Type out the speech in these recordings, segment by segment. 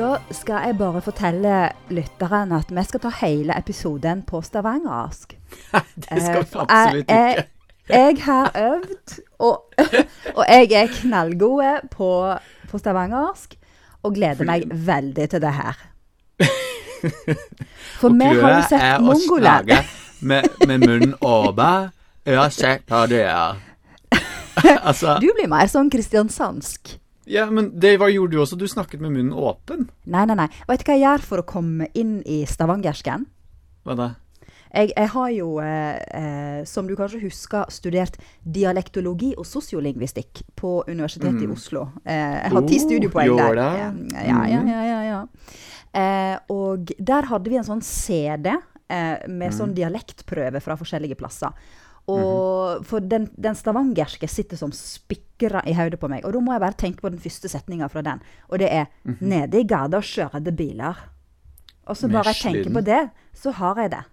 Da skal jeg bare fortelle lytteren at vi skal ta hele episoden på stavangersk. det skal vi Eh, absolutt jeg, ikke. Jeg, jeg har øvd, og, og jeg er knallgode på, på stavangersk. Og gleder meg veldig til det her. For vi har jo sett mongoland. med, med munnen åpen, uansett hva det er. altså Du blir mer sånn kristiansandsk. Ja, men det var, gjorde du også. Du snakket med munnen åpen. Nei, nei, nei. Vet du hva jeg gjør for å komme inn i stavangersken? Hva da? Jeg, jeg har jo, eh, eh, som du kanskje husker, studert dialektologi og sosiolingvistikk på Universitetet i Oslo. Eh, jeg har ti Oh, studiepoeng der. Ja, ja, ja. ja, ja. Eh, og der hadde vi en sånn CD eh, med sånn dialektprøve fra forskjellige plasser. Og For den, den stavangerske sitter som spikra i hodet på meg. Og da må jeg bare tenke på den første setninga fra den. Og det er 'Nede i gata kjører det biler'. Og så bare jeg tenker på det, så har jeg det.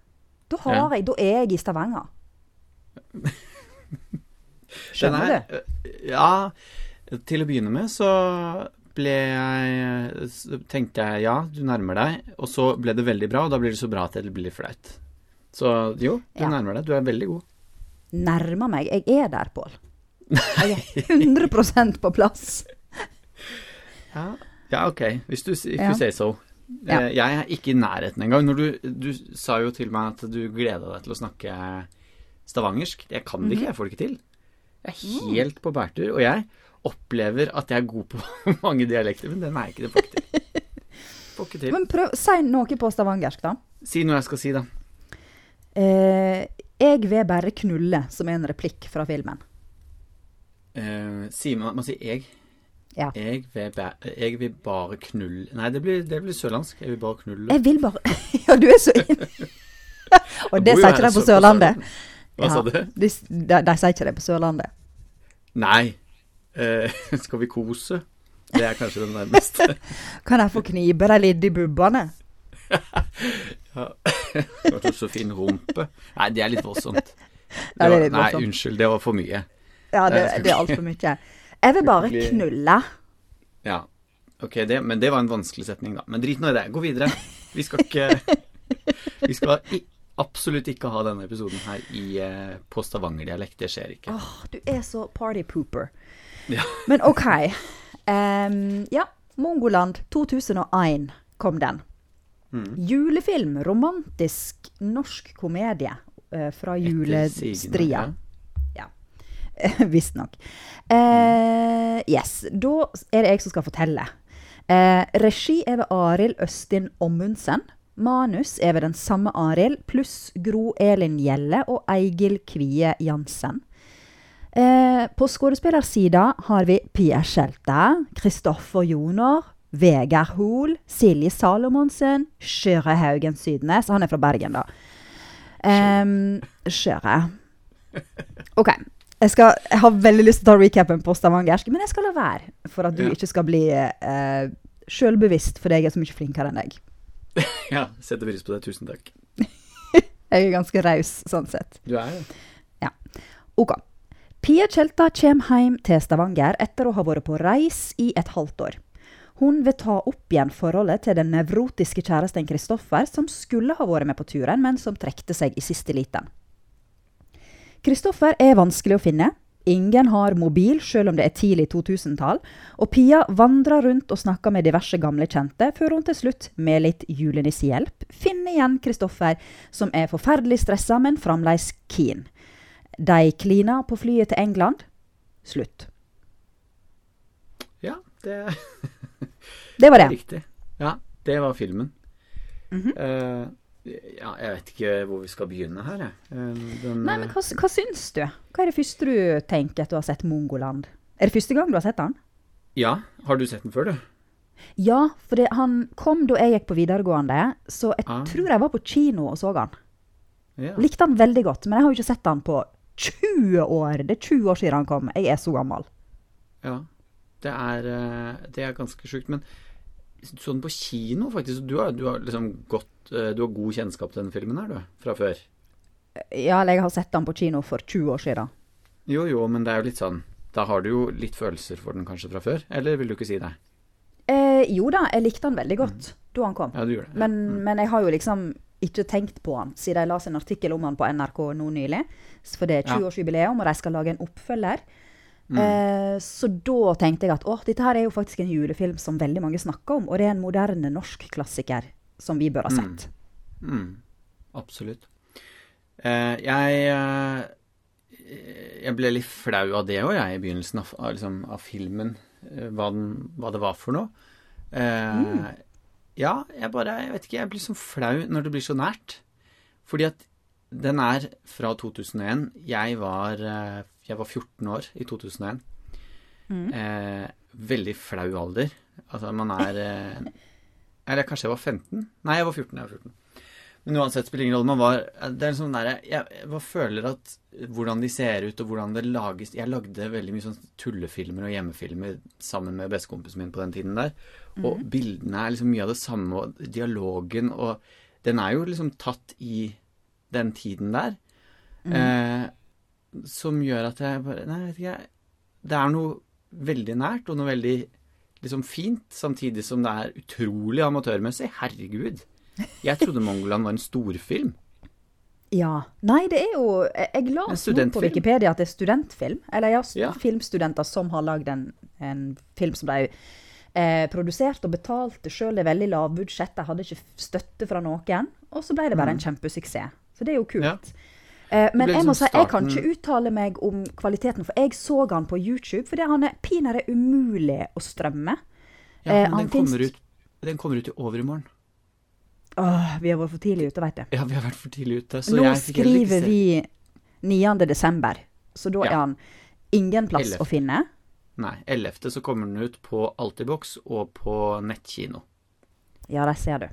Da, har jeg, da er jeg i Stavanger. Skjønner du? er- Ja. Til å begynne med så ble jeg så Tenkte jeg ja, du nærmer deg. Og så ble det veldig bra, og da blir det så bra at det blir flaut. Så jo, du Ja. nærmer deg. Du er veldig god. Nærmer meg. Jeg er der, Pål. Jeg er 100% på plass. Ja, ja ok. Hvis du, Ja. say so. Ja. Eh, Jeg er ikke i nærheten engang. Du, du sa jo til meg at du gleda deg til å snakke stavangersk. Jeg kan det Mhm. ikke, jeg får det ikke til. Jeg er Mm. helt på bærtur. Og jeg opplever at jeg er god på mange dialekter, men den er ikke. Det får ikke til. Får ikke til. Men prøv, si noe på stavangersk, da. Si noe jeg skal si, da. Eh, jeg vil bare knulle, som er en replikk fra filmen. Uh, si, man, man sier jeg. Ja. Jeg vil, jeg vil bare knulle Nei, det blir, det blir sørlandsk. Jeg vil bare knulle. Jeg vil bare Ja, du er så inn... Og det sier ikke de på Sørlandet. Hva sa du? De, de, de sier ikke det på Sørlandet. Nei. Eh, skal vi kose? Det er kanskje det nærmeste. Kan jeg få knipe deg litt i bubbene? Ja. Du har så fin rumpe. Nei, det er litt voldsomt. Det var, nei, unnskyld, det var for mye. Ja, det, det er altfor mye. Jeg vil bare knulle. Ja. Ok, det, men det var en vanskelig setning, da. Men drit nå i det. Gå videre. Vi skal ikke Vi skal i, absolutt ikke ha denne episoden her i, eh, på stavangerdialekt. Det skjer ikke. Åh, du er så party pooper. Ja. Men OK. Um, ja, Mongoland 2001 kom den. Mm. Julefilm, romantisk norsk komedie uh, fra julestria. Ja. Visstnok. Uh, yes. Da er det jeg som skal fortelle. Uh, regi er ved Arild Østin Ommundsen. Manus er ved den samme Arild, pluss Gro Elin Gjelle og Eigil Kvie Jansen. Eh, på skuespillersida har vi Pia Skjelte, Kristoffer Joner, Vegard Hoel, Silje Salomonsen, Sjøre Haugen Sydnes. Han er fra Bergen, da. Um, Sjøre. OK. Jeg, skal, jeg har veldig lyst til å ta recapen på stavangersk, men jeg skal la være. For at du Ja. ikke skal bli uh, sjølbevisst fordi jeg er så mye flinkere enn deg. Ja, setter pris på det. Tusen takk. Jeg er ganske raus sånn sett. Du er det. OK. Pia Tjelta kommer hjem til Stavanger etter å ha vært på reis i et halvt år. Hun vil ta opp igjen forholdet til den nevrotiske kjæresten Kristoffer, som skulle ha vært med på turen, men som trekte seg i siste liten. Kristoffer er vanskelig å finne. Ingen har mobil, selv om det er tidlig 2000-tall. Og Pia vandrer rundt og snakker med diverse gamle kjente, før hun til slutt, med litt julenissehjelp, finner igjen Kristoffer, som er forferdelig stressa, men fremdeles keen. De kliner på flyet til England. Slutt. Det Det var det. riktig. Ja, det var filmen. Mm -hmm. uh, ja, jeg vet ikke hvor vi skal begynne her, jeg. Eh, den, Nei, men hva, hva syns du? Hva er det første du tenker at du har sett Mongoland? Er det første gang du har sett den? Ja, har du sett den før, du? Ja, for det, han kom da jeg gikk på videregående, så jeg Ah. tror jeg var på kino og så han. Ja. Likte han veldig godt, men jeg har jo ikke sett han på 20 år. Det er 20 år siden han kom. Jeg er så gammel. ja. Det er, eh, det er ganske sjukt. Men sånn på kino, faktisk Du har, du har liksom gått eh, Du har god kjennskap til denne filmen her, du? Fra før? Ja, eller jeg har sett den på kino for 20 år siden. Jo, jo, men det er jo litt sånn Da har du jo litt følelser for den kanskje fra før? Eller vil du ikke si det? Eh, jo da, jeg likte den veldig godt da han kom. Ja, det. Men, men jeg har jo liksom ikke tenkt på han siden jeg leste en artikkel om han på NRK nå nylig. For det er Ja. 20-årsjubileum, og de skal lage en oppfølger. Eh, så da tenkte jeg at å, dette her er jo faktisk en julefilm som veldig mange snakker om, og det er en moderne norsk klassiker som vi bør ha sett. Mm, absolutt. Eh, jeg eh, Jeg ble litt flau av det òg, jeg, i begynnelsen av, liksom, av filmen. eh, hva, den, hva det var for noe. Eh, Ja, jeg bare Jeg vet ikke, jeg blir så flau når det blir så nært. Fordi at den er fra 2001. Jeg var, eh, jeg var 14 år i 2001. Eh, veldig flau alder. Altså, man er eh, Eller kanskje jeg var 15? Nei, jeg var 14. Jeg var 14. Men uansett spiller ingen rolle. Man var, det er sånn der, jeg, jeg føler at hvordan de ser ut, og hvordan det lages Jeg lagde veldig mye sånn tullefilmer og hjemmefilmer sammen med bestekompisen min på den tiden der. Og bildene er liksom mye av det samme, og dialogen og Den er jo liksom tatt i den tiden der. Eh, som gjør at jeg bare Nei, jeg vet ikke. Det er noe veldig nært, og noe veldig liksom fint, samtidig som det er utrolig amatørmessig. Herregud. Jeg trodde Mongoland var en storfilm. Ja. Nei, det er jo Jeg, las nå på. Wikipedia at det er studentfilm. Eller ja, Ja. filmstudenter som har lagd en, en film som ble eh, produsert og betalte sjøl. Det er veldig lavbudsjett. De hadde ikke støtte fra noen. Og så ble det bare en kjempesuksess. Så det er jo kult. Mm. Ja. Eh, men jeg må liksom si, jeg kan ikke uttale meg om kvaliteten, for jeg så han på YouTube. for han er pinadø umulig å strømme. Ja, Eh, men han den kommer, ut, den kommer ut i overmorgen. Åh, vi har vært for tidlig ute, veit du. Ja, vi har vært for tidlig ute. Så Nå skriver vi 9. desember, så da Ja. er han ingen plass Elleve. å finne. Nei, 11. så kommer den ut på Altibox og på nettkino. Ja, der ser du.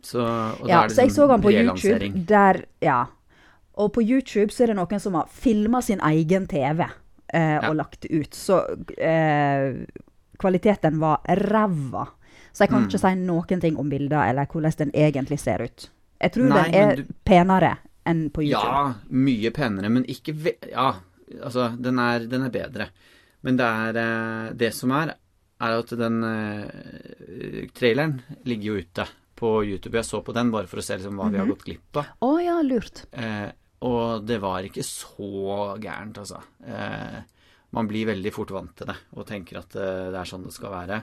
Så, Ja, er det så jeg sånn så han på YouTube, der Ja. Og på YouTube så er det noen som har filma sin egen TV eh, Ja. og lagt ut. Så eh, kvaliteten var ræva. Så jeg kan Mm. ikke si noen ting om bilder eller hvordan den egentlig ser ut. Jeg tror Nei, den er du- penere enn på YouTube. Ja, mye penere, men ikke ve... Ja, altså, den er, den er bedre. Men det er eh, Det som er, er at den eh, traileren ligger jo ute på YouTube. Jeg så på den bare for å se liksom, hva vi har gått glipp av. Å ja, lurt. Eh, og det var ikke så gærent, altså. Eh, man blir veldig fort vant til det og tenker at eh, det er sånn det skal være.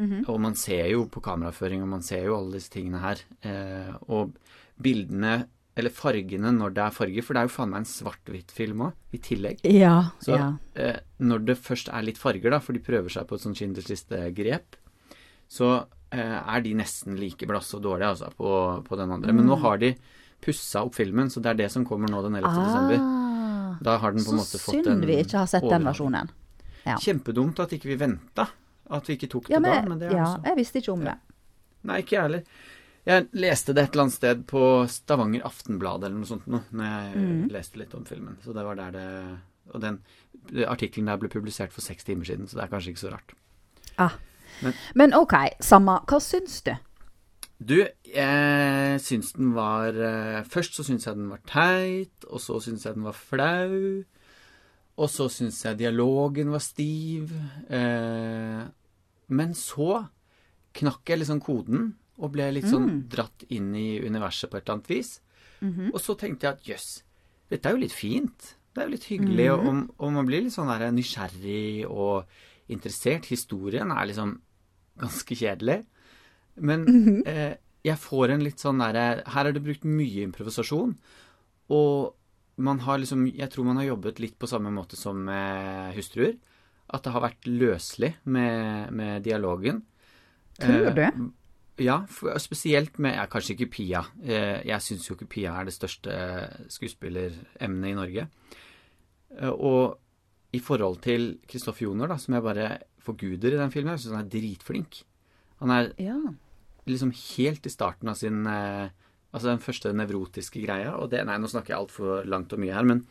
Og man ser jo på kameraføring, og man ser jo alle disse tingene her. Eh, og bildene, eller fargene når det er farger, for det er jo faen meg en svart-hvitt-film òg, i tillegg. Ja. Så ja. eh, når det først er litt farger, da, for de prøver seg på et sånt Schindlers liste-grep, så eh, er de nesten like blasse og dårlige altså, på, på den andre. Men nå har de pussa opp filmen, så det er det som kommer nå den 11. desember. Ah, Da har den på så en måte fått synd vi ikke har sett den versjonen. Ja. Kjempedumt at ikke vi venta. At vi ikke tok det Ja, da. men, Men det er ja, altså jeg visste ikke om det. Nei, ikke jeg heller. Jeg leste det et eller annet sted på Stavanger Aftenblad eller noe sånt nå, når jeg Mm. leste litt om filmen. Så det var der det Og den artikkelen der ble publisert for seks timer siden, så det er kanskje ikke så rart. Ah. Men- Men OK, samme. Hva syns du? Du, jeg syns den var eh, Først så syns jeg den var teit, og så syns jeg den var flau. Og så syns jeg dialogen var stiv. Eh, men så knakk jeg liksom koden, og ble litt sånn dratt inn i universet på et eller annet vis. Og så tenkte jeg at jøss, dette er jo litt fint. Det er jo litt hyggelig, og, og, og man blir litt sånn der nysgjerrig og interessert. Historien er liksom ganske kjedelig. Men eh, jeg får en litt sånn derre Her er det brukt mye improvisasjon. Og man har liksom Jeg tror man har jobbet litt på samme måte som med hustruer. At det har vært løselig med, med dialogen. Tror du? Eh, ja, spesielt med ja, Kanskje ikke Pia. Eh, jeg syns jo ikke Pia er det største skuespilleremnet i Norge. Eh, og i forhold til Kristoffer Joner, da, som jeg bare forguder i den filmen, jeg syns han er dritflink. Han er Ja. liksom helt i starten av sin eh, Altså den første nevrotiske greia, og det Nei, nå snakker jeg altfor langt og mye her, men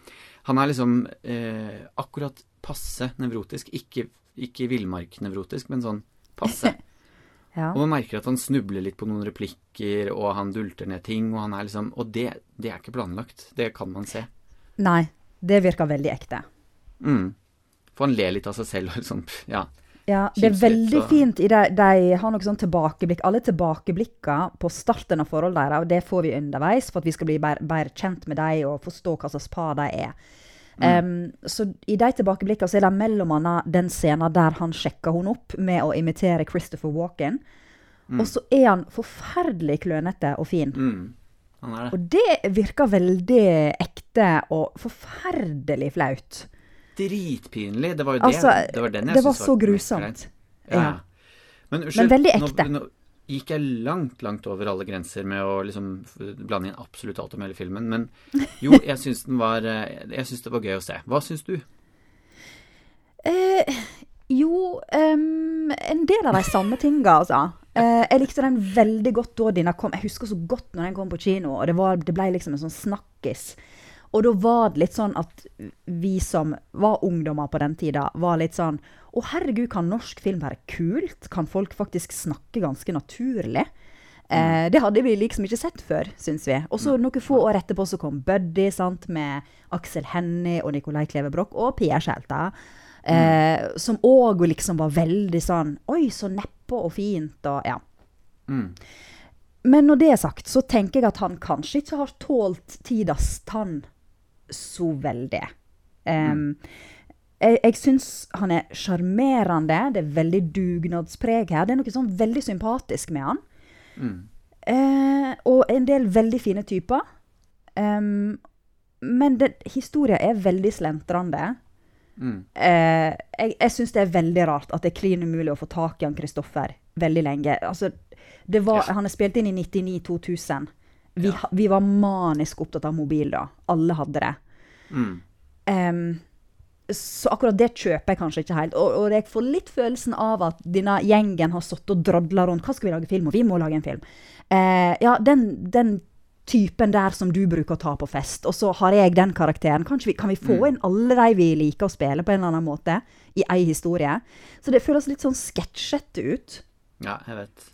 han er liksom eh, akkurat passe nevrotisk. Ikke, ikke villmarknevrotisk, men sånn passe. ja. Og man merker at han snubler litt på noen replikker, og han dulter ned ting, og han er liksom Og det, det er ikke planlagt. Det kan man se. Nei, det virker veldig ekte. Mm. For han ler litt av seg selv og liksom Ja. Ja, det er veldig fint. i De, de har noe sånn tilbakeblikk. Alle tilbakeblikker på starten av forholdet deres, og det får vi underveis for at vi skal bli bedre, kjent med dem og forstå hva slags par de er. Em, så i de tilbakeblikkene er det mellom annet den scenen der han sjekker hun opp med å imitere Christopher Walken. Og så er han forferdelig klønete og fin. Mm. Han det. Og det virker veldig ekte og forferdelig flaut. Dritpinlig. Det var jo Altså, det, det var den jeg det var så var grusomt. Ja. Ja. Men unnskyld, veldig ekte. Nå, nå gikk jeg langt, langt over alle grenser med å liksom blande inn absolutt alt om hele filmen. Men jo, jeg syns den var eh, Jeg syns det var gøy å se. Hva syns du? Eh, jo, um, en del av de samme tinga, altså. Uh, jeg likte den veldig godt da den kom. Jeg husker så godt når den kom på kino, og det, var, det ble liksom en sånn snakkis. Og da var det litt sånn at vi som var ungdommer på den tida, var litt sånn Å, herregud, kan norsk film være kult? Kan folk faktisk snakke ganske naturlig? Eh, det hadde vi liksom ikke sett før, syns vi. Og så noen få år etterpå så kom Buddy sant, med Aksel Hennie og Nicolai Kleve Broch og Pia Skjelta. Eh, Som òg liksom var veldig sånn Oi, så nedpå og fint, og ja. Mm. Men når det er sagt, så tenker jeg at han kanskje ikke har tålt tidas tann så veldig. Em, Jeg, jeg syns han er sjarmerende. Det er veldig dugnadspreg her. Det er noe sånn veldig sympatisk med han. Mm. Eh, og en del veldig fine typer. Um, men det, historien er veldig slentrende. Mm. Eh, jeg jeg syns det er veldig rart at det er klin umulig å få tak i han Kristoffer veldig lenge. Altså, det var, Ja. Han er spilt inn i 99-2000. Vi, Ja. vi var manisk opptatt av mobil da. Alle hadde det. Mm. Um, så akkurat det kjøper jeg kanskje ikke helt. Og, og jeg får litt følelsen av at denne gjengen har sittet og drodla rundt. Hva skal vi lage film om? Vi må lage en film. Uh, ja, den, den typen der som du bruker å ta på fest, og så har jeg den karakteren. Vi, kan vi få inn alle de vi liker å spille på en eller annen måte, i ei historie? Så det føles litt sånn sketsjete ut. Ja, jeg vet.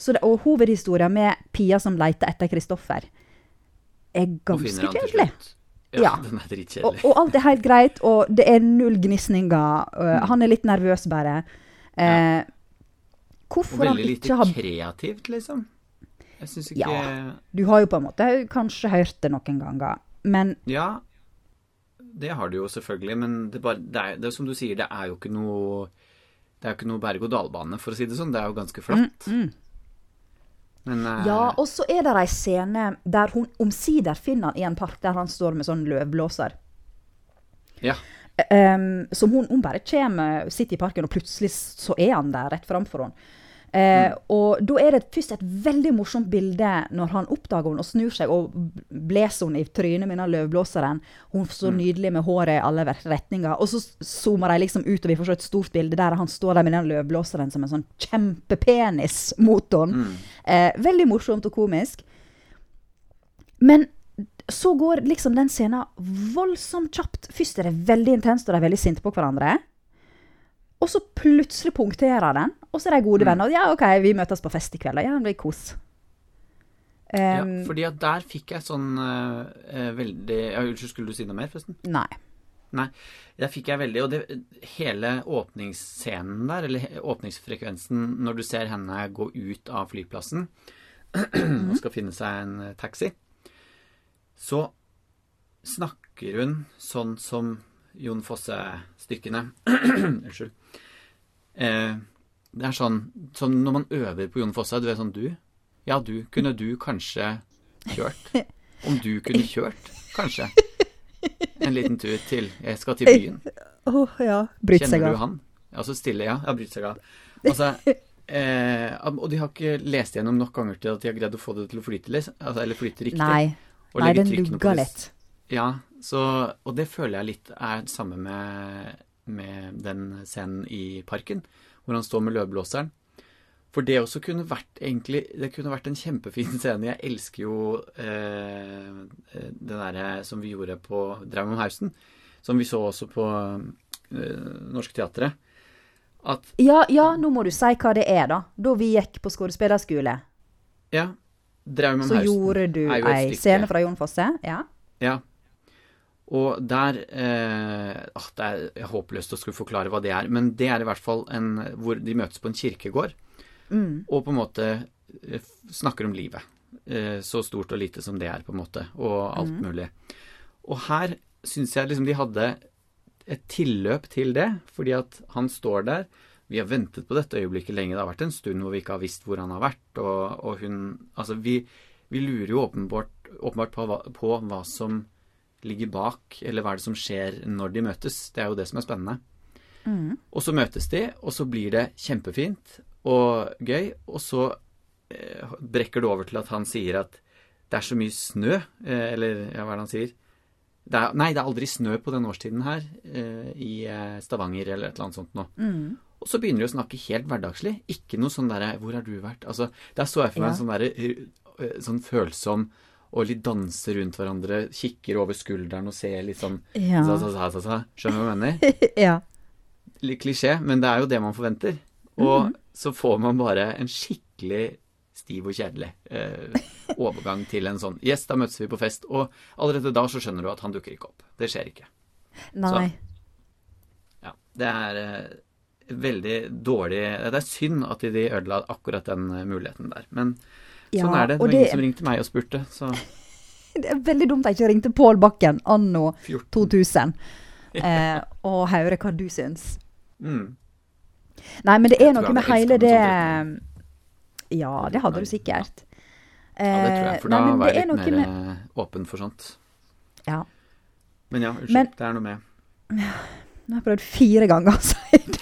Så det, og hovedhistorien med Pia som leter etter Kristoffer, er ganske kjedelig. Ja, Ja. den er Og, dritkjedelig. og alt er helt greit, og det er null gnisninger. øh, Han er litt nervøs, bare. Uh, Og hvorfor han veldig lite kreativt, liksom. Jeg syns ikke Ja. Du har jo på en måte kanskje hørt det noen ganger, men Ja, det har du jo selvfølgelig, men det, bare, det, er, det er som du sier, det er jo ikke noe Det er jo ikke noe berg-og-dal-bane, for å si det sånn. Det er jo ganske flatt. Men eh, Ja, og så er det ei scene der hun omsider finner han i en park der han står med sånn løvblåser. ja. Um, som hun, hun bare kommer, sitter i parken, og plutselig så er han der rett framfor henne. Eh, Og da er det først et veldig morsomt bilde når han oppdager henne og snur seg og blåser henne i trynet med den løvblåseren. Hun er så nydelig med håret i alle retninger. Og så zoomer de liksom ut, og vi får se et stort bilde der han står der med den løvblåseren som en sånn kjempepenis mot henne. Eh, veldig morsomt og komisk. Men så går liksom den scenen voldsomt kjapt. Først er det veldig intenst, og de er veldig sinte på hverandre. Og så plutselig punkterer den, og så er de gode venner. Og ja, OK, vi møtes på fest i kveld. Ja, det blir kos. ja. Um, Fordi at der fikk jeg sånn eh, veldig ja, Unnskyld, skulle du si noe mer, forresten? nei. Nei. Der fikk jeg veldig Og det, hele åpningsscenen der, eller åpningsfrekvensen når du ser henne gå ut av flyplassen og skal finne seg en taxi, så snakker hun sånn som Jon Fosse-stykkene Unnskyld. Eh, det er sånn, sånn når man øver på Jon Fosse, du er sånn Du? Ja, du. Kunne du kanskje kjørt? Om du kunne kjørt, kanskje? En liten tur til Jeg skal til byen. Åh, ja. Bryt seg Kjenner du han? Ja, så stille, ja. Ja, bryt seg av. Altså, eh, og de har ikke lest gjennom nok ganger til at de har greid å få det til å flyte, altså, eller flyte riktig. Nei. Nei, den lugga litt. Ja, så, og det føler jeg litt er det samme med, med den scenen i parken, hvor han står med løvblåseren. For det også kunne vært egentlig Det kunne vært en kjempefin scene. Jeg elsker jo eh, det derre som vi gjorde på Draum om Hausen, som vi så også på eh, Norsk Teatret. At Ja, ja, nå må du si hva det er, da. Da vi gikk på skuespillerskole, ja, Draum om så gjorde du ei scene fra Jon Fosse. Ja. Ja. Og der eh, ah, Det er håpløst å skulle forklare hva det er, men det er i hvert fall en hvor de møtes på en kirkegård Mm. og på en måte eh, snakker om livet. Eh, så stort og lite som det er, på en måte, og alt Mm. mulig. Og her syns jeg liksom de hadde et tilløp til det, fordi at han står der. Vi har ventet på dette øyeblikket lenge. Det har vært en stund hvor vi ikke har visst hvor han har vært. Og, og hun Altså, vi, vi lurer jo åpenbart, åpenbart på, hva, på hva som ligger bak, eller hva er det som skjer når de møtes. Det er jo det som er spennende. Mm. Og så møtes de, og så blir det kjempefint og gøy. Og så eh, brekker det over til at han sier at det er så mye snø, eh, eller ja, hva er det han sier? Det er, nei, det er aldri snø på den årstiden her eh, i eh, Stavanger eller et eller annet sånt noe. Mm. Og så begynner de å snakke helt hverdagslig. Ikke noe sånn derre 'Hvor har du vært?' Altså, der så jeg for meg Ja. en sånn derre eh, sånn følsom og litt danser rundt hverandre, kikker over skulderen og ser litt sånn Ja. sa, sa, sa, sa. Skjønner du hva jeg mener? ja. Litt klisjé, men det er jo det man forventer. Og så får man bare en skikkelig stiv og kjedelig eh, overgang til en sånn Yes, da møtes vi på fest. Og allerede da så skjønner du at han dukker ikke opp. Det skjer ikke. Nei. Ja, det er eh, veldig dårlig Det er synd at de ødela akkurat den eh, muligheten der. Men Ja, sånn er det. Det var det- ingen som ringte meg og spurte, så Det er veldig dumt at jeg ikke ringte Pål Bakken anno 14. 2000 eh, og høre hva du syns. Mm. Nei, men det er noe med hele det Ja, det hadde du sikkert. Ja, det tror jeg. For Eh, nei, da var jeg litt mer med- eh, åpen for sånt. Ja. Men ja, unnskyld. Men- det er noe med Nå har jeg prøvd fire ganger å si det.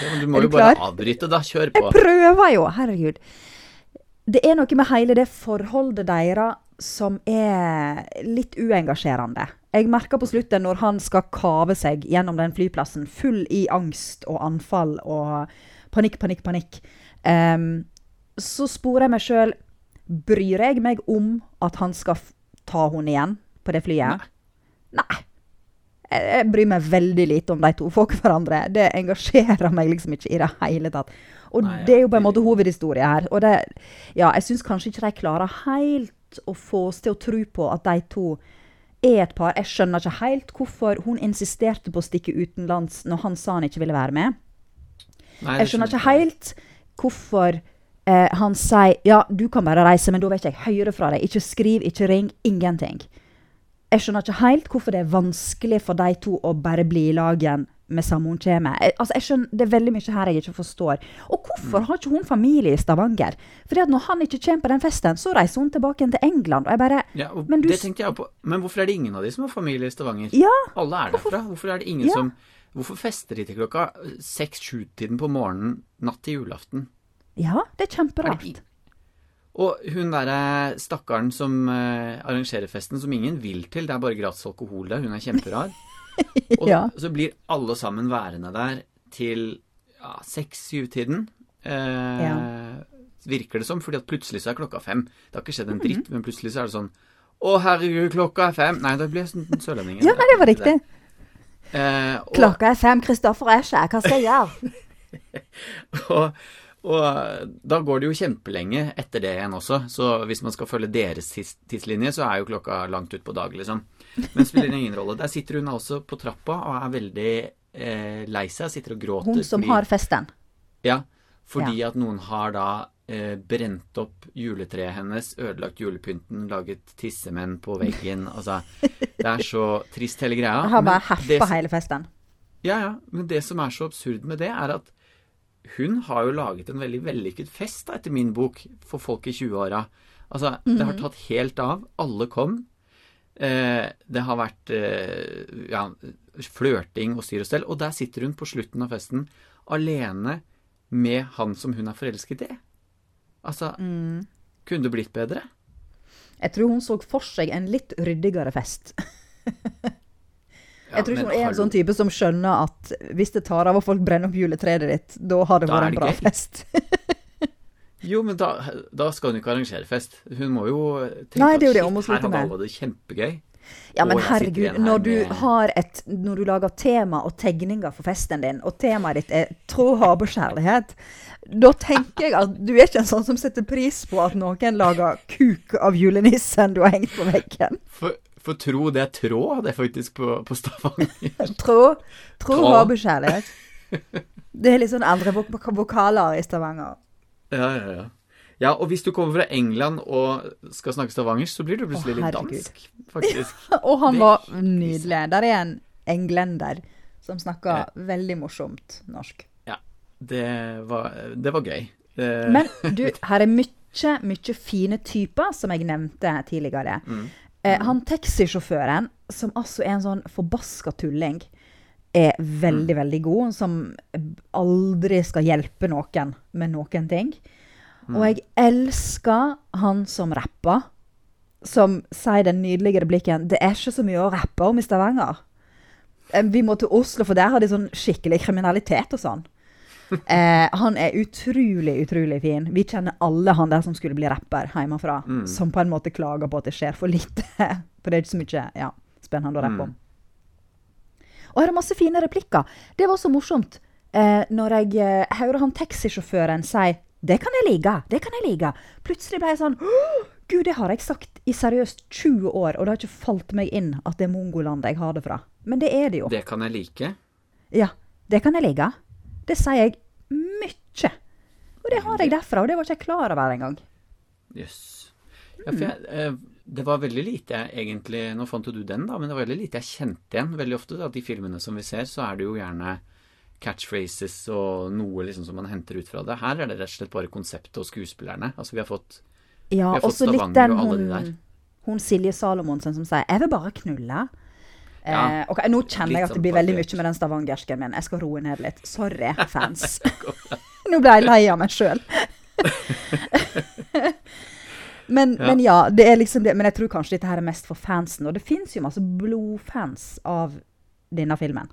Ja, men Du må du jo bare klar? avbryte, da. Kjør på. Jeg prøver jo, herregud. Det er noe med hele det forholdet deres som er litt uengasjerende. Jeg merker på slutten når han skal kave seg gjennom den flyplassen, full i angst og anfall og panikk, panikk, panikk. um, så sporer jeg meg sjøl Bryr jeg meg om at han skal ta henne igjen på det flyet? Nei. Jeg jeg bryr meg veldig lite om de to folk hverandre. Det engasjerer meg liksom ikke i det hele tatt. Og Nei, det er jo på en måte hovedhistorie her. Og det, ja, jeg syns kanskje ikke de klarer helt å få oss til å tro på at de to er et par. Jeg skjønner ikke helt hvorfor hun insisterte på å stikke utenlands når han sa han ikke ville være med. Nei, Jeg skjønner ikke helt hvorfor eh, han sier ja, du kan bare reise, men da vil ikke jeg høre fra deg. Ikke skriv, ikke ring, ingenting. Jeg skjønner ikke helt hvorfor det er vanskelig for de to å bare bli i lag igjen med samme hun kommer. Jeg, altså, jeg skjønner, det er veldig mye her jeg ikke forstår. Og hvorfor har ikke hun familie i Stavanger? Fordi at når han ikke kommer på den festen, så reiser hun tilbake til England. Og jeg bare Ja, og Men du det tenkte jeg på. Men hvorfor er det ingen av de som har familie i Stavanger? Ja, Alle er derfra. Hvorfor er det ingen Ja. som Hvorfor fester de til klokka seks-sju-tiden på morgenen natt til julaften? ja det er Er det kjemperart. Og hun derre stakkaren som eh, arrangerer festen, som ingen vil til, det er bare gratis alkohol der, hun er kjemperar. Og Ja. så blir alle sammen værende der til ja, seks-syv-tiden. Eh, Ja. Virker det som, fordi at plutselig så er klokka fem. Det har ikke skjedd en Mhm. dritt, men plutselig så er det sånn Å, herregud, klokka er fem. Nei, da blir jeg sånn sørlending. Ja, det var riktig. Eh, og, Klokka er fem, Kristoffer er ikke her. Hva skal jeg gjøre? og, og da går det jo kjempelenge etter det igjen også. Så hvis man skal følge deres tidslinje, så er jo klokka langt utpå dag, liksom. Men spiller ingen rolle. Der sitter hun altså på trappa og er veldig eh, lei seg. Sitter og gråter. Hun som fordi- har festen. Ja, fordi at noen har da eh, brent opp juletreet hennes, ødelagt julepynten, laget tissemenn på veggen. Altså, det er så trist hele greia. Jeg har bare herpa hele festen. Ja, ja. Men det som er så absurd med det, er at hun har jo laget en veldig vellykket fest, da, etter min bok, for folk i 20-åra. Altså, det har tatt helt av. Alle kom. Eh, det har vært eh, ja, flørting og styr og stell. Og der sitter hun på slutten av festen alene med han som hun er forelsket i. Altså, kunne det blitt bedre? Jeg tror hun så for seg en litt ryddigere fest. Jeg tror ikke hun er en sånn type som skjønner at hvis det tar av og folk brenner opp juletreet ditt, da har det Da vært en bra gøy. fest. Jo, men da, da skal hun ikke arrangere fest. Hun må jo tenke Nei, det er jo at det shit, her har alle det kjempegøy. Ja, men herregud, når du, har et, når du lager tema og tegninger for festen din, og temaet ditt er tro, hav og kjærlighet, da tenker jeg at du er ikke en sånn som setter pris på at noen lager kuk av julenissen du har hengt på veggen. For, for tro, det er tråd, det er faktisk på, på Stavanger. tro, tro, hav og kjærlighet. Det er litt sånn andre vok vokaler i Stavanger. Ja, ja, ja. Ja, og hvis du kommer fra England og skal snakke stavangersk, så blir du plutselig litt dansk, faktisk. Og han var nydelig. Der er en englender som snakker veldig morsomt norsk. Ja, det var, det var gøy. Det, Men du, her er mye, mye fine typer, som jeg nevnte tidligere. Eh, han taxisjåføren, som altså er en sånn forbaska tulling, er veldig, veldig god. Som aldri skal hjelpe noen med noen ting. Og jeg elsker han som rapper. Som sier den nydelige replikken 'Det er ikke så mye å rappe om i Stavanger'. Eh, Vi må til Oslo, for der har de sånn skikkelig kriminalitet og sånn. Eh, han er utrolig, utrolig fin. Vi kjenner alle han der som skulle bli rapper hjemmefra. Som på en måte klager på at det skjer for lite. For det er ikke så mye ja, spennende å rappe om. Og her er masse fine replikker. Det var så morsomt eh, når jeg eh, hører han taxisjåføren si 'Det kan jeg like', det kan jeg like. Plutselig ble jeg sånn Gud, det har jeg sagt i seriøst 20 år, og det har ikke falt meg inn at det er Mongoland jeg har det fra. Men det er det jo. det kan jeg like. Ja, det kan jeg like. Det sier jeg mye. Og det har jeg derfra, og det var ikke jeg klar over engang. Jøss. Ja, for jeg, eh, det var veldig lite jeg egentlig Nå fant jo du den, da, men det var veldig lite jeg kjente igjen. Veldig ofte at de filmene som vi ser, så er det jo gjerne catchphrases og noe liksom som man henter ut fra det. Her er det rett og slett bare konseptet og skuespillerne. Altså vi har fått Ja, Vi har fått Stavanger den og alle hun, de der. hun Silje Salomonsen som sier 'jeg vil bare knulle'. Ja, Eh, ok, nå kjenner jeg at det sånn blir veldig mye med den stavangersken min. Jeg skal roe ned litt. Sorry, fans. nå ble jeg lei av meg sjøl. men, Ja. men ja, det er liksom det. Men jeg tror kanskje dette her er mest for fansen. Og det fins jo masse blodfans av denne filmen.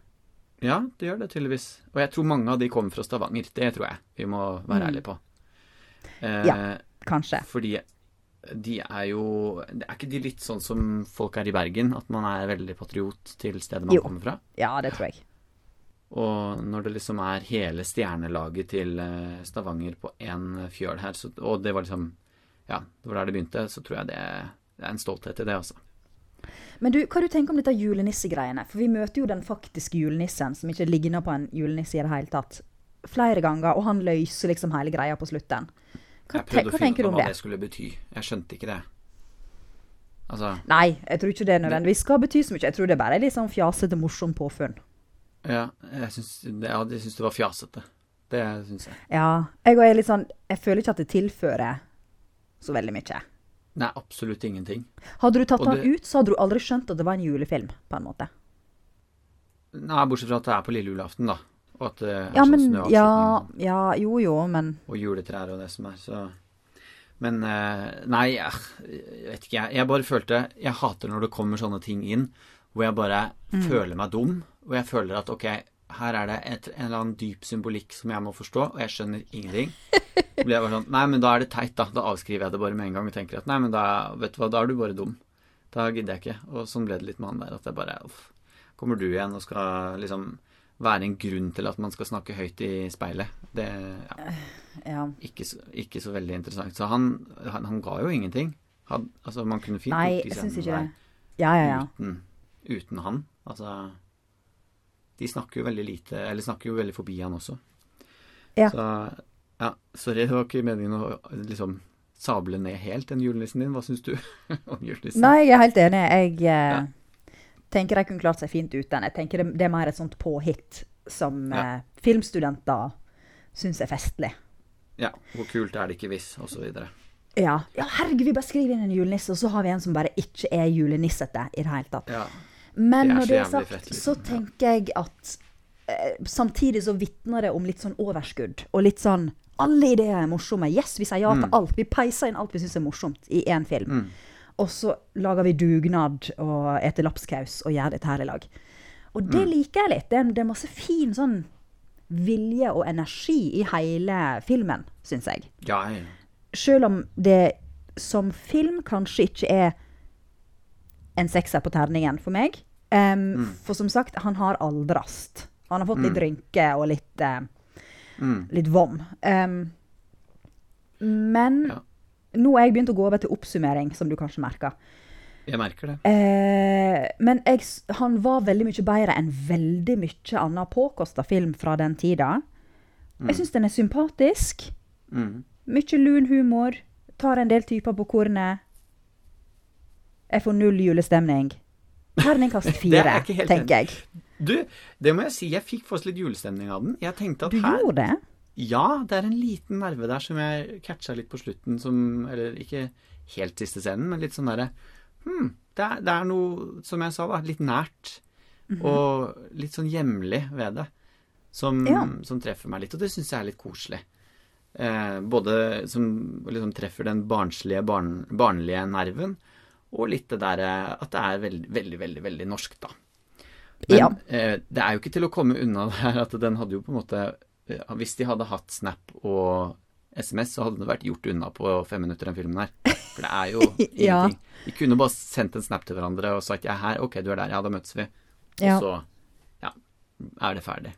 Ja, det gjør det tydeligvis. Og jeg tror mange av de kommer fra Stavanger. Det tror jeg vi må være Mm. ærlige på. Eh, Ja. Kanskje. Fordi de er jo Er ikke de litt sånn som folk er i Bergen? At man er veldig patriot til stedet man Jo. kommer fra? Ja, det tror jeg. Og når det liksom er hele stjernelaget til eh, Stavanger på én fjøl her, så, og det var liksom Ja, det var der det begynte, så tror jeg det, det er en stolthet i det, altså. Men du, hva du tenker om dette julenissegreiene? For vi møter jo den faktiske julenissen, som ikke ligner på en julenisse i det hele tatt, flere ganger, og han løser liksom hele greia på slutten. Hva, Jeg prøvde å finne ut hva det? det skulle bety. Jeg skjønte ikke det. Altså Nei, jeg tror ikke det nødvendigvis skal bety så mye. Jeg tror det bare er litt sånn fjasete, morsom påfunn. Ja, jeg syns ja, syns det var fjasete. Det syns jeg. Ja, jeg er litt sånn Jeg føler ikke at det tilfører så veldig mye. Nei, absolutt ingenting. Hadde du tatt Og den det- ut, så hadde du aldri skjønt at det var en julefilm, på en måte. Nei, bortsett fra at det er på lille julaften, da. Og at det er Ja, sånn men Ja, ja, jo jo, men og juletrær og det som er, så Men eh, nei, jeg, jeg vet ikke, jeg. Jeg bare følte Jeg hater når det kommer sånne ting inn hvor jeg bare Mm. føler meg dum, og jeg føler at ok, her er det et, en eller annen dyp symbolikk som jeg må forstå, og jeg skjønner ingenting. Så blir jeg bare sånn Nei, men da er det teit, da. Da avskriver jeg det bare med en gang og tenker at nei, men da, vet du hva, da er du bare dum. Da gidder jeg ikke. Og sånn ble det litt med han der, at jeg bare uff. Kommer du igjen og skal liksom være en grunn til at man skal snakke høyt i speilet? Det ja, ja. ikke, så, ikke så veldig interessant. Så han, han, han ga jo ingenting. Han, altså, man kunne fint Nei, gjort de jeg syns scenene ikke der det. Ja, ja, ja. uten, uten han. Altså De snakker jo veldig lite, eller snakker jo veldig forbi han også. Ja. Så ja, sorry, det var ikke meningen å liksom sable ned helt den julenissen din. Hva syns du om julenissen? Nei, jeg er helt enig. Jeg eh. Tenker de kunne klart seg fint uten. Jeg tenker det, det er mer et sånt påhitt som Ja. eh, filmstudenter syns er festlig. Ja, hvor kult er det ikke hvis, og så videre. Ja. ja, herregud, vi bare skriver inn en julenisse, og så har vi en som bare ikke er julenissete i det hele tatt. Ja. Men Det når det er sagt, fett, liksom. så tenker jeg at eh, samtidig så vitner det om litt sånn overskudd, og litt sånn alle ideer er morsomme. Yes, vi sier ja til alt. Vi peiser inn alt vi syns er morsomt i én film. Og så lager vi dugnad og eter lapskaus og gjør dette her i lag. Og det liker jeg litt. Det er, det er masse fin sånn vilje og energi i hele filmen, syns jeg. Ja, ja. Selv om det som film kanskje ikke er en sekser på terningen for meg. Em, For som sagt, han har aldrast. Han har fått litt rynke og litt, uh, Mm. litt vom. Um, men Ja. Nå har jeg begynt å gå over til oppsummering, som du kanskje merker. Jeg merker det. Eh, men jeg, han var veldig mye bedre enn veldig mye annen påkosta film fra den tida. Jeg syns den er sympatisk. Mm. Mye lun humor. Tar en del typer på kornet. Jeg får null julestemning. Terningkast er fire, tenker jeg. Du, det må jeg si, jeg fikk faktisk litt julestemning av den. Jeg tenkte at Du her gjorde det? Ja, det er en liten nerve der som jeg catcha litt på slutten, som Eller ikke helt siste scenen, men litt sånn derre Hm, det er, det er noe, som jeg sa, da, litt nært. Mhm. Og litt sånn hjemlig ved det. Som, Ja. som treffer meg litt, og det syns jeg er litt koselig. Eh, både som liksom treffer den barnslige, barn, barnlige nerven, og litt det derre at det er veldig, veldig, veldig, veldig norsk, da. Men Ja. eh, det er jo ikke til å komme unna det her at den hadde jo på en måte eh, Hvis de hadde hatt Snap og SMS, så hadde det vært gjort unna på fem minutter, den filmen her. For det er jo Ja. ingenting. De kunne bare sendt en snap til hverandre og sagt 'jeg er her', 'ok, du er der', ja, da møtes vi. Og Ja. så ja, er det ferdig.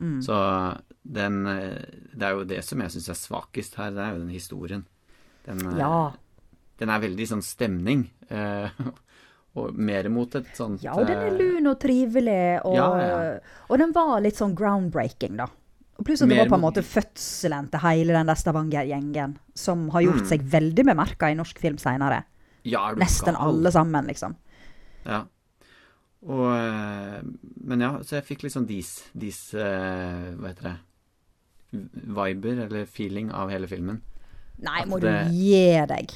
Mm. Så den eh, Det er jo det som jeg syns er svakest her, det er jo den historien. Den, eh, Ja. den er veldig sånn stemning. eh, og mer mot et sånt ja, og den er lun og trivelig, og, Ja, ja. og den var litt sånn groundbreaking, da. Og pluss at det var på en måte fødselen til hele den der Stavanger-gjengen, som har gjort Mm. seg veldig bemerka i norsk film seinere. ja, Nesten gal? alle sammen, liksom. Ja. Og eh, Men ja, så jeg fikk litt sånn dis, dis eh, Hva heter det Viber, eller feeling, av hele filmen. Nei, At må det- du gi deg.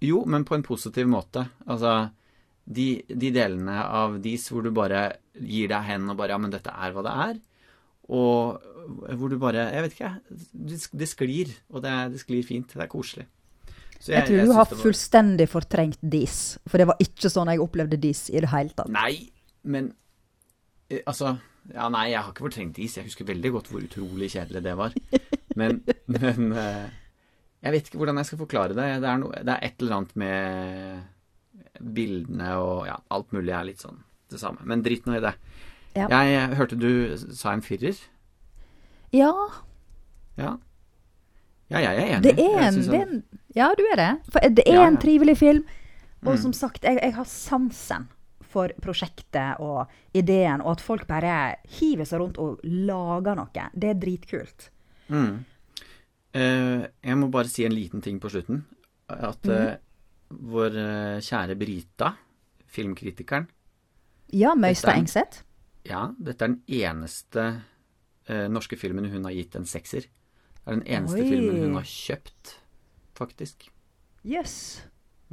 Jo, men på en positiv måte. Altså, de, de delene av dis hvor du bare gir deg hen og bare Ja, men dette er hva det er. Og hvor du bare Jeg vet ikke, det, det sklir. Og det, det sklir fint. Det er koselig. Så Jeg, tror du syns har var- fullstendig fortrengt dis, for det var ikke sånn jeg opplevde dis i det hele tatt. Nei, men eh, altså Ja, nei, jeg har ikke fortrengt dis. Jeg husker veldig godt hvor utrolig kjedelig det var. Men, men eh, jeg vet ikke hvordan jeg skal forklare det. Det er, no, det er et eller annet med bildene og ja, alt mulig er litt sånn det samme. Men drit nå i det. Ja. Jeg hørte du sa en firer. Ja, Ja. Ja, jeg er enig. det er en, det er en Ja, du er det. For det er Ja, en trivelig film. Og Mm. som sagt, jeg, jeg har sansen for prosjektet og ideen, og at folk bare hiver seg rundt og lager noe. Det er dritkult. Mm. Eh, jeg må bare si en liten ting på slutten. At eh, vår eh, kjære Brita, filmkritikeren Ja, Møystad Engseth. Ja, dette er den eneste eh, norske filmen hun har gitt en sekser. Det er den eneste Oi. filmen hun har kjøpt, faktisk. Jøss.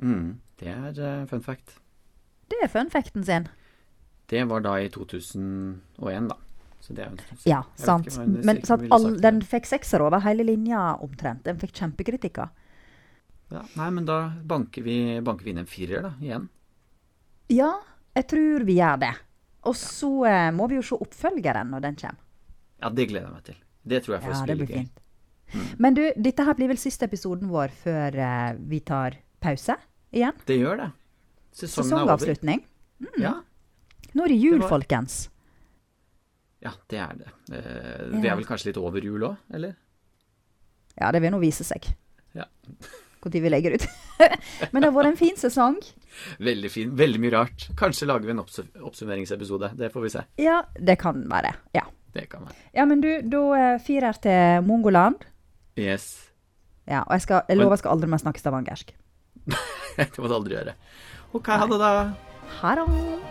Mm, det er eh, fun fact. Det er fun facten sin. Det var da i 2001, da. Så det er. Ja, sant. ikke Men sant, all, den fikk sekser over hele linja omtrent. Den fikk kjempekritikker. Ja, nei, men da banker vi, banker vi inn en firer, da, igjen. Ja, jeg tror vi gjør det. Og så eh, må vi jo se oppfølgeren når den kommer. Ja, det gleder jeg meg til. Det tror jeg Ja, spille det blir gøy. fint. Men du, dette her blir vel siste episoden vår før eh, vi tar pause igjen? Det gjør det. Sesongen er over. Sesongavslutning. Ja, Nå er det jul, Det var- folkens. ja, det er det. Eh, vi er vel kanskje litt over jul òg, eller? Ja, det vil nå vise seg Ja. når vi legger ut. Men det har vært en fin sesong. Veldig fin. Veldig mye rart. Kanskje lager vi en oppsummeringsepisode. Det får vi se. Ja, det kan være. Ja, Det kan være. ja men du, da eh, firer til Mongoland. Yes. Ja, og jeg, skal, jeg lover jeg skal aldri mer snakke stavangersk. det må du aldri gjøre. Ok, ha det, da. Ha det.